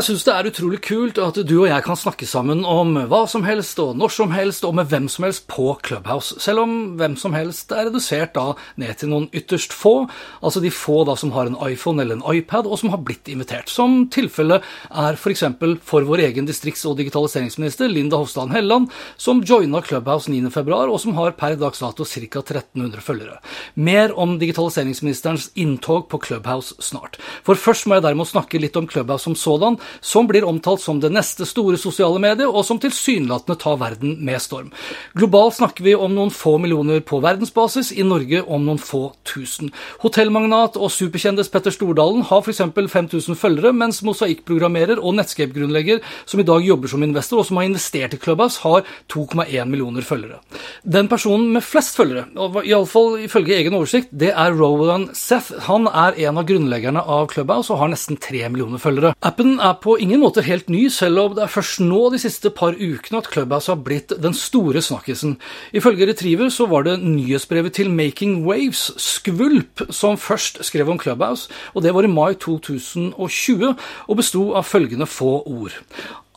Jeg syns det er utrolig kult at du og jeg kan snakke sammen om hva som helst og når som helst og med hvem som helst på Clubhouse, selv om hvem som helst er redusert da ned til noen ytterst få, altså de få da som har en iPhone eller en iPad og som har blitt invitert, som tilfellet er f.eks. For, for vår egen distrikts- og digitaliseringsminister Linda Hofstad Helleland, som joina Clubhouse 9.2, og som har per dags dato ca. 1300 følgere. Mer om digitaliseringsministerens inntog på Clubhouse snart. For først må jeg derimot snakke litt om Clubhouse som sådan som blir omtalt som det neste store sosiale mediet, og som tilsynelatende tar verden med storm. Globalt snakker vi om noen få millioner på verdensbasis, i Norge om noen få tusen. Hotellmagnat og superkjendis Petter Stordalen har f.eks. 5000 følgere, mens mosaikkprogrammerer og Netscape-grunnlegger som i dag jobber som investor, og som har investert i Clubhouse, har 2,1 millioner følgere. Den personen med flest følgere, iallfall ifølge egen oversikt, det er Rowan Seth. Han er en av grunnleggerne av Clubhouse og har nesten 3 millioner følgere. Appen er på ingen måte helt ny, selv om det er først nå de siste par ukene at Clubhouse har blitt den store snakkisen. Ifølge Retriever så var det nyhetsbrevet til Making Waves, Skvulp, som først skrev om Clubhouse, og det var i mai 2020, og besto av følgende få ord.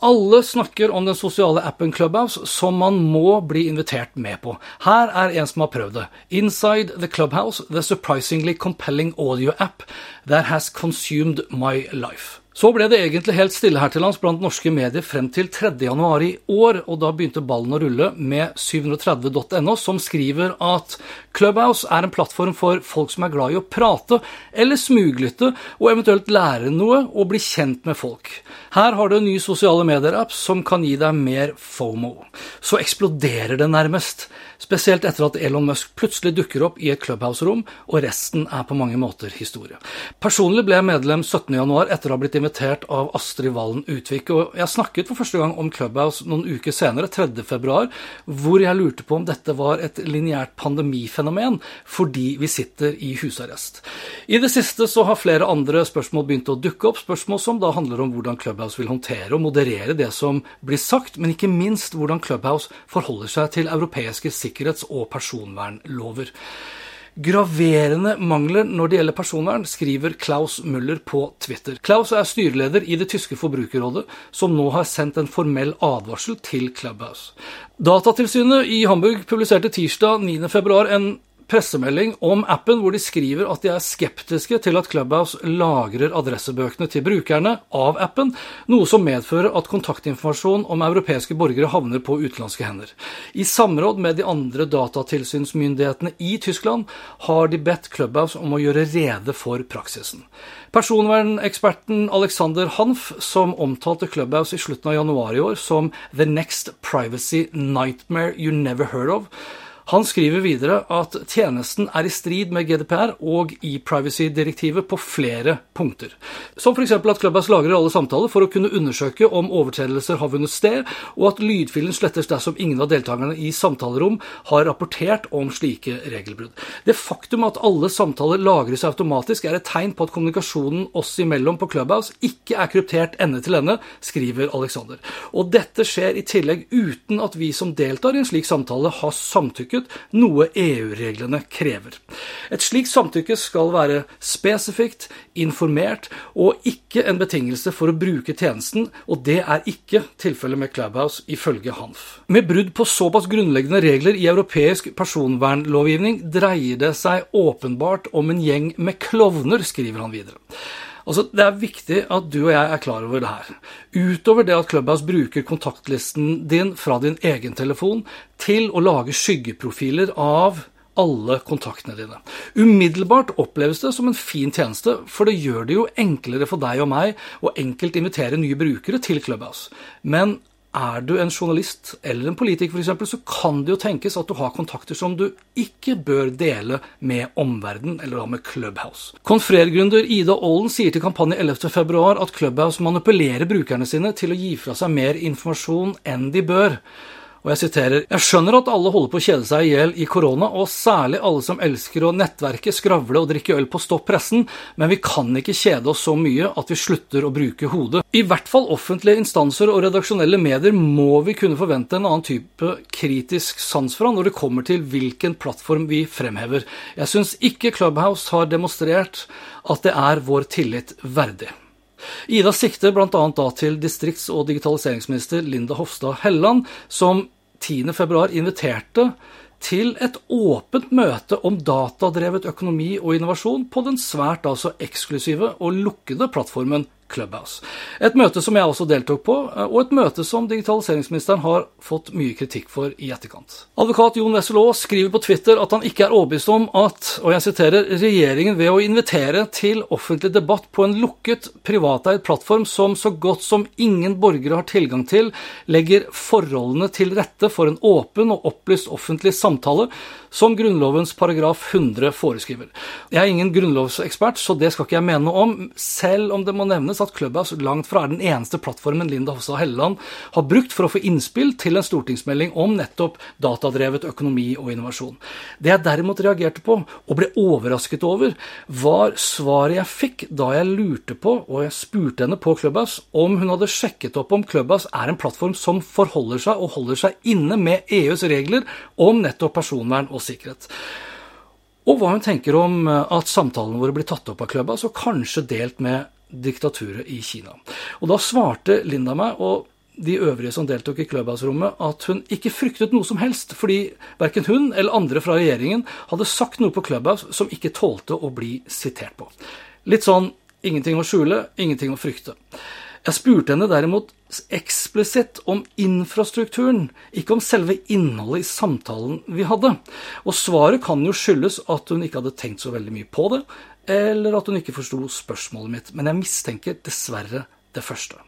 Alle snakker om den sosiale appen Clubhouse, som man må bli invitert med på. Her er en som har prøvd det. Inside the Clubhouse, the surprisingly compelling audio app that has consumed my life. Så ble det egentlig helt stille her til lands blant norske medier frem til 3.1 i år, og da begynte ballen å rulle med 730.no, som skriver at Clubhouse er en plattform for folk som er glad i å prate eller smuglytte, og eventuelt lære noe og bli kjent med folk. Her har du en ny sosiale medier-app som kan gi deg mer FOMO. Så eksploderer det nærmest. Spesielt etter at Elon Musk plutselig dukker opp i et Clubhouse-rom, og resten er på mange måter historie. Personlig ble jeg medlem 17.1 etter å ha blitt invitert av Astrid Valen Utvik, og jeg snakket for første gang om Clubhouse noen uker senere, 3.2, hvor jeg lurte på om dette var et lineært pandemifenomen fordi vi sitter i husarrest. I det siste så har flere andre spørsmål begynt å dukke opp, spørsmål som da handler om hvordan Clubhouse vil håndtere og moderere det som blir sagt, men ikke minst hvordan Clubhouse forholder seg til europeiske sikkerhets- og personvernlover. Graverende mangler når det gjelder personvern, skriver Klaus Müller på Twitter. Klaus er styreleder i det tyske forbrukerrådet, som nå har sendt en formell advarsel til Clubhouse. Datatilsynet i Hamburg publiserte tirsdag 9.2 en pressemelding om appen hvor de skriver at de er skeptiske til at Clubhouse lagrer adressebøkene til brukerne av appen, noe som medfører at kontaktinformasjon om europeiske borgere havner på utenlandske hender. I samråd med de andre datatilsynsmyndighetene i Tyskland har de bedt Clubhouse om å gjøre rede for praksisen. Personverneksperten Alexander Hanf, som omtalte Clubhouse i slutten av januar i år som The Next Privacy Nightmare You Never Heard of, han skriver videre at tjenesten er i strid med GDPR og e-privacy-direktivet på flere punkter. Som f.eks. at Clubhouse lagrer alle samtaler for å kunne undersøke om overtredelser har vunnet sted, og at lydfilen slettes dersom ingen av deltakerne i samtalerom har rapportert om slike regelbrudd. Det faktum at alle samtaler lagres automatisk, er et tegn på at kommunikasjonen oss imellom på Clubhouse ikke er kryptert ende til ende, skriver Alexander. Og dette skjer i tillegg uten at vi som deltar i en slik samtale, har samtykke samtykket, noe EU-reglene krever. Et slikt samtykke skal være spesifikt, informert og ikke en betingelse for å bruke tjenesten, og det er ikke tilfellet med Clubhouse, ifølge Hanf. Med brudd på såpass grunnleggende regler i europeisk personvernlovgivning dreier det seg åpenbart om en gjeng med klovner, skriver han videre. Altså, Det er viktig at du og jeg er klar over det her. Utover det at Clubhouse bruker kontaktlisten din fra din egen telefon til å lage skyggeprofiler av alle kontaktene dine. Umiddelbart oppleves det som en fin tjeneste, for det gjør det jo enklere for deg og meg å enkelt invitere nye brukere til Clubhouse. Men er du en journalist eller en politiker f.eks., så kan det jo tenkes at du har kontakter som du ikke bør dele med omverdenen, eller da med Clubhouse. Konfrergründer Ida Aalen sier til Kampanje 11.2 at Clubhouse manipulerer brukerne sine til å gi fra seg mer informasjon enn de bør. Og jeg siterer Jeg skjønner at alle holder på å kjede seg i hjel i korona, og særlig alle som elsker å nettverke, skravle og drikke øl på Stopp pressen, men vi kan ikke kjede oss så mye at vi slutter å bruke hodet. I hvert fall offentlige instanser og redaksjonelle medier må vi kunne forvente en annen type kritisk sans fra når det kommer til hvilken plattform vi fremhever. Jeg syns ikke Clubhouse har demonstrert at det er vår tillit verdig. Ida sikter bl.a. til distrikts- og digitaliseringsminister Linda Hofstad Helleland, som 10.2 inviterte til et åpent møte om datadrevet økonomi og innovasjon på den svært altså eksklusive og lukkede plattformen Clubhouse. Et møte som jeg også deltok på, og et møte som digitaliseringsministeren har fått mye kritikk for i etterkant. Advokat Jon Wessel Aas skriver på Twitter at han ikke er overbevist om at og jeg siterer, regjeringen ved å invitere til offentlig debatt på en lukket, privateid plattform som så godt som ingen borgere har tilgang til, legger forholdene til rette for en åpen og opplyst offentlig samtale som Grunnlovens paragraf 100 foreskriver. Jeg er ingen grunnlovsekspert, så det skal ikke jeg mene noe om, selv om det må nevnes at Clubhouse langt fra er den eneste plattformen Linda Hofstad Helleland har brukt for å få innspill til en stortingsmelding om nettopp datadrevet økonomi og innovasjon. Det jeg derimot reagerte på, og ble overrasket over, var svaret jeg fikk da jeg lurte på, og jeg spurte henne på Clubhouse, om hun hadde sjekket opp om Clubhouse er en plattform som forholder seg og holder seg inne med EUs regler om nettopp personvern og sikkerhet. Og hva hun tenker om at samtalene våre blir tatt opp av klubba, så kanskje delt med diktaturet i Kina. Og da svarte Linda meg, og de øvrige som deltok i Clubhouse-rommet, at hun ikke fryktet noe som helst, fordi verken hun eller andre fra regjeringen hadde sagt noe på Clubhouse som ikke tålte å bli sitert på. Litt sånn ingenting å skjule, ingenting å frykte. Jeg spurte henne derimot eksplisitt om infrastrukturen, ikke om selve innholdet i samtalen vi hadde. Og svaret kan jo skyldes at hun ikke hadde tenkt så veldig mye på det, eller at hun ikke forsto spørsmålet mitt, men jeg mistenker dessverre det første.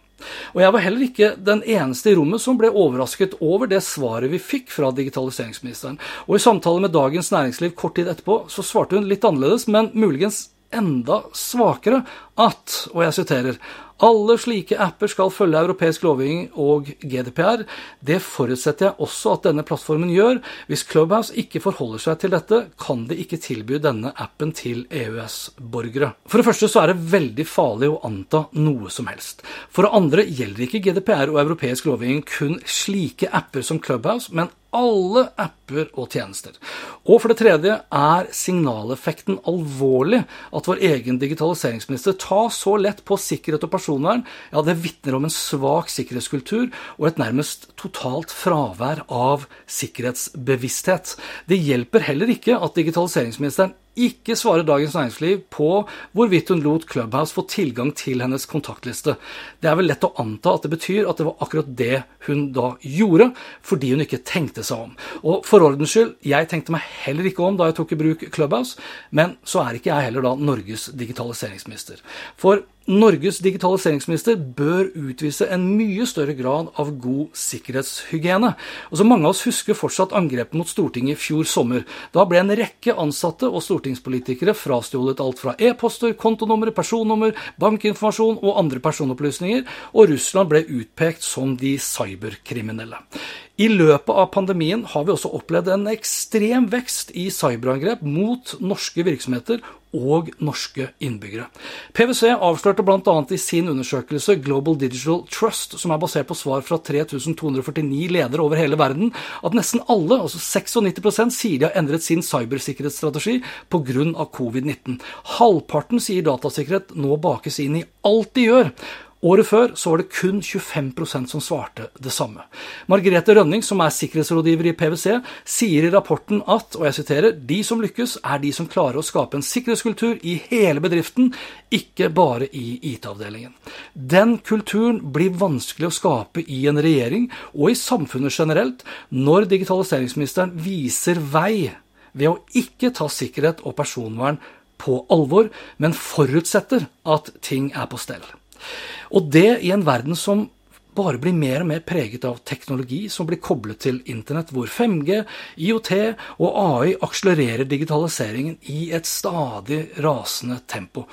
Og jeg var heller ikke den eneste i rommet som ble overrasket over det svaret vi fikk fra digitaliseringsministeren. Og i samtale med Dagens Næringsliv kort tid etterpå så svarte hun litt annerledes, men muligens enda svakere at, og jeg siterer, alle slike apper skal følge europeisk lovgivning og GDPR. Det forutsetter jeg også at denne plattformen gjør. Hvis Clubhouse ikke forholder seg til dette, kan de ikke tilby denne appen til EØS-borgere. For det første så er det veldig farlig å anta noe som helst. For det andre gjelder ikke GDPR og europeisk lovgivning kun slike apper som Clubhouse, men alle apper og tjenester. Og for det tredje er signaleffekten alvorlig. At vår egen digitaliseringsminister tar så lett på sikkerhet og personvern, ja, det vitner om en svak sikkerhetskultur og et nærmest totalt fravær av sikkerhetsbevissthet. Det hjelper heller ikke at digitaliseringsministeren ikke svarer Dagens Næringsliv på hvorvidt hun lot Clubhouse få tilgang til hennes kontaktliste. Det er vel lett å anta at det betyr at det var akkurat det hun da gjorde, fordi hun ikke tenkte seg om. Og for ordens skyld, jeg tenkte meg heller ikke om da jeg tok i bruk Clubhouse, men så er ikke jeg heller da Norges digitaliseringsminister. For Norges digitaliseringsminister bør utvise en mye større grad av god sikkerhetshygiene. Og som Mange av oss husker fortsatt angrepet mot Stortinget i fjor sommer. Da ble en rekke ansatte og stortingspolitikere frastjålet alt fra e-poster, kontonummer, personnummer, bankinformasjon og andre personopplysninger, og Russland ble utpekt som de cyberkriminelle. I løpet av pandemien har vi også opplevd en ekstrem vekst i cyberangrep mot norske virksomheter og norske innbyggere. PwC avslørte bl.a. i sin undersøkelse Global Digital Trust, som er basert på svar fra 3249 ledere over hele verden, at nesten alle, altså 96 sier de har endret sin cybersikkerhetsstrategi pga. covid-19. Halvparten sier datasikkerhet nå bakes inn i alt de gjør. Året før så var det kun 25% som svarte det samme. Margrethe Rønning, som er sikkerhetsrådgiver i PwC, sier i rapporten at og jeg siterer, de som lykkes, er de som klarer å skape en sikkerhetskultur i hele bedriften, ikke bare i IT-avdelingen. Den kulturen blir vanskelig å skape i en regjering og i samfunnet generelt når digitaliseringsministeren viser vei ved å ikke ta sikkerhet og personvern på alvor, men forutsetter at ting er på stell. Og det i en verden som bare blir mer og mer preget av teknologi som blir koblet til internett, hvor 5G, IOT og AI akselererer digitaliseringen i et stadig rasende tempo.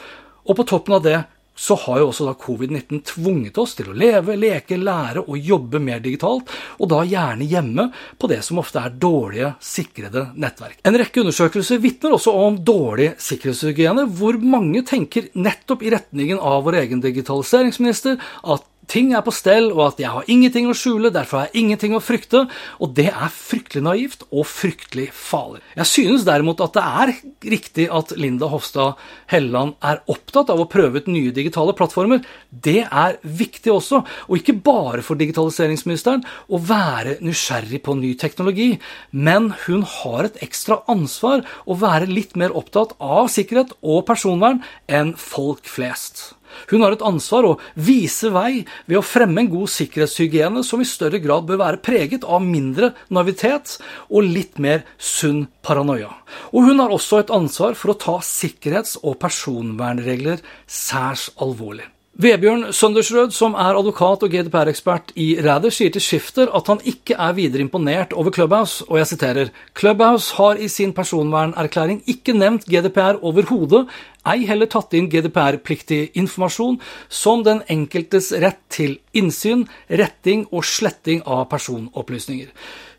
Og på toppen av det så har jo også da covid-19 tvunget oss til å leve, leke, lære og jobbe mer digitalt, og da gjerne hjemme på det som ofte er dårlige, sikrede nettverk. En rekke undersøkelser vitner også om dårlig sikkerhetshygiene, hvor mange tenker nettopp i retningen av vår egen digitaliseringsminister at ting er på stell, og at jeg har ingenting å skjule, derfor har jeg ingenting å frykte. Og det er fryktelig naivt og fryktelig farlig. Jeg synes derimot at det er riktig at Linda Hofstad Helleland er opptatt av å prøve ut nye digitale plattformer. Det er viktig også, og ikke bare for digitaliseringsministeren å være nysgjerrig på ny teknologi, men hun har et ekstra ansvar å være litt mer opptatt av sikkerhet og personvern enn folk flest. Hun har et ansvar å vise vei ved å fremme en god sikkerhetshygiene som i større grad bør være preget av mindre navitet og litt mer sunn paranoia. Og hun har også et ansvar for å ta sikkerhets- og personvernregler særs alvorlig. Vebjørn Søndersrød, som er advokat og GDPR-ekspert i Ræder, sier til Skifter at han ikke er videre imponert over Clubhouse, og jeg siterer Clubhouse har i sin personvernerklæring ikke nevnt GDPR overhodet, ei heller tatt inn GDPR-pliktig informasjon som den enkeltes rett til innsyn, retting og sletting av personopplysninger.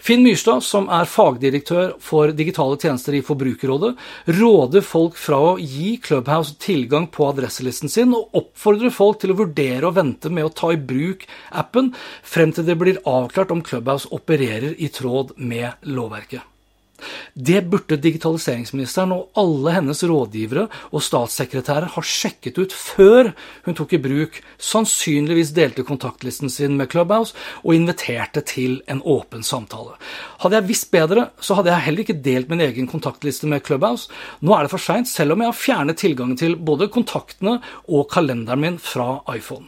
Finn Myrstad, som er fagdirektør for digitale tjenester i Forbrukerrådet, råder folk fra å gi Clubhouse tilgang på adresselisten sin, og oppfordrer folk til å vurdere å vente med å ta i bruk appen frem til det blir avklart om Clubhouse opererer i tråd med lovverket. Det burde digitaliseringsministeren og alle hennes rådgivere og statssekretærer ha sjekket ut før hun tok i bruk sannsynligvis delte kontaktlisten sin med Clubhouse og inviterte til en åpen samtale. Hadde jeg visst bedre, så hadde jeg heller ikke delt min egen kontaktliste med Clubhouse. Nå er det for seint, selv om jeg har fjernet tilgangen til både kontaktene og kalenderen min fra iPhone.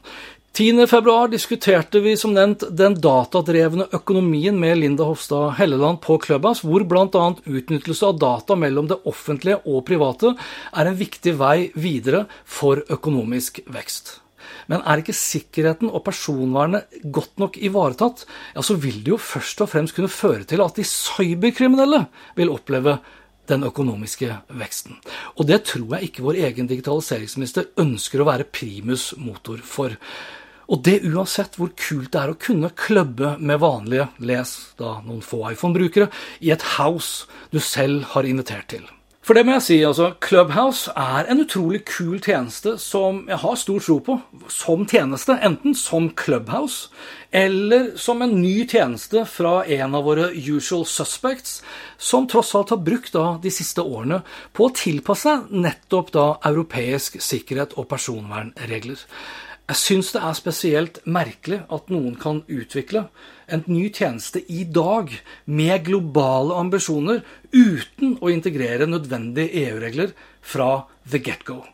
10.2 diskuterte vi som nevnt den datadrevne økonomien med Linda Hofstad Helleland på Clubhouse, hvor bl.a. utnyttelse av data mellom det offentlige og private er en viktig vei videre for økonomisk vekst. Men er ikke sikkerheten og personvernet godt nok ivaretatt, ja, så vil det jo først og fremst kunne føre til at de cyberkriminelle vil oppleve den økonomiske veksten. Og det tror jeg ikke vår egen digitaliseringsminister ønsker å være primus motor for. Og det uansett hvor kult det er å kunne klubbe med vanlige, les da noen få iPhone-brukere, i et house du selv har invitert til. For det må jeg si, altså, Clubhouse er en utrolig kul tjeneste som jeg har stor tro på som tjeneste. Enten som Clubhouse eller som en ny tjeneste fra en av våre usual suspects, som tross alt har brukt da de siste årene på å tilpasse seg nettopp da europeisk sikkerhet og personvernregler. Jeg syns det er spesielt merkelig at noen kan utvikle en ny tjeneste i dag med globale ambisjoner uten å integrere nødvendige EU-regler fra the get-go.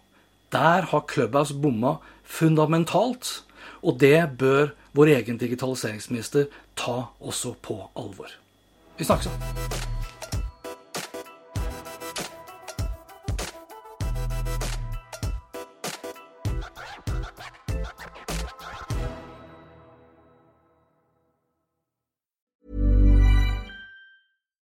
Der har Clubhouse bomma fundamentalt, og det bør vår egen digitaliseringsminister ta også på alvor. Vi snakkes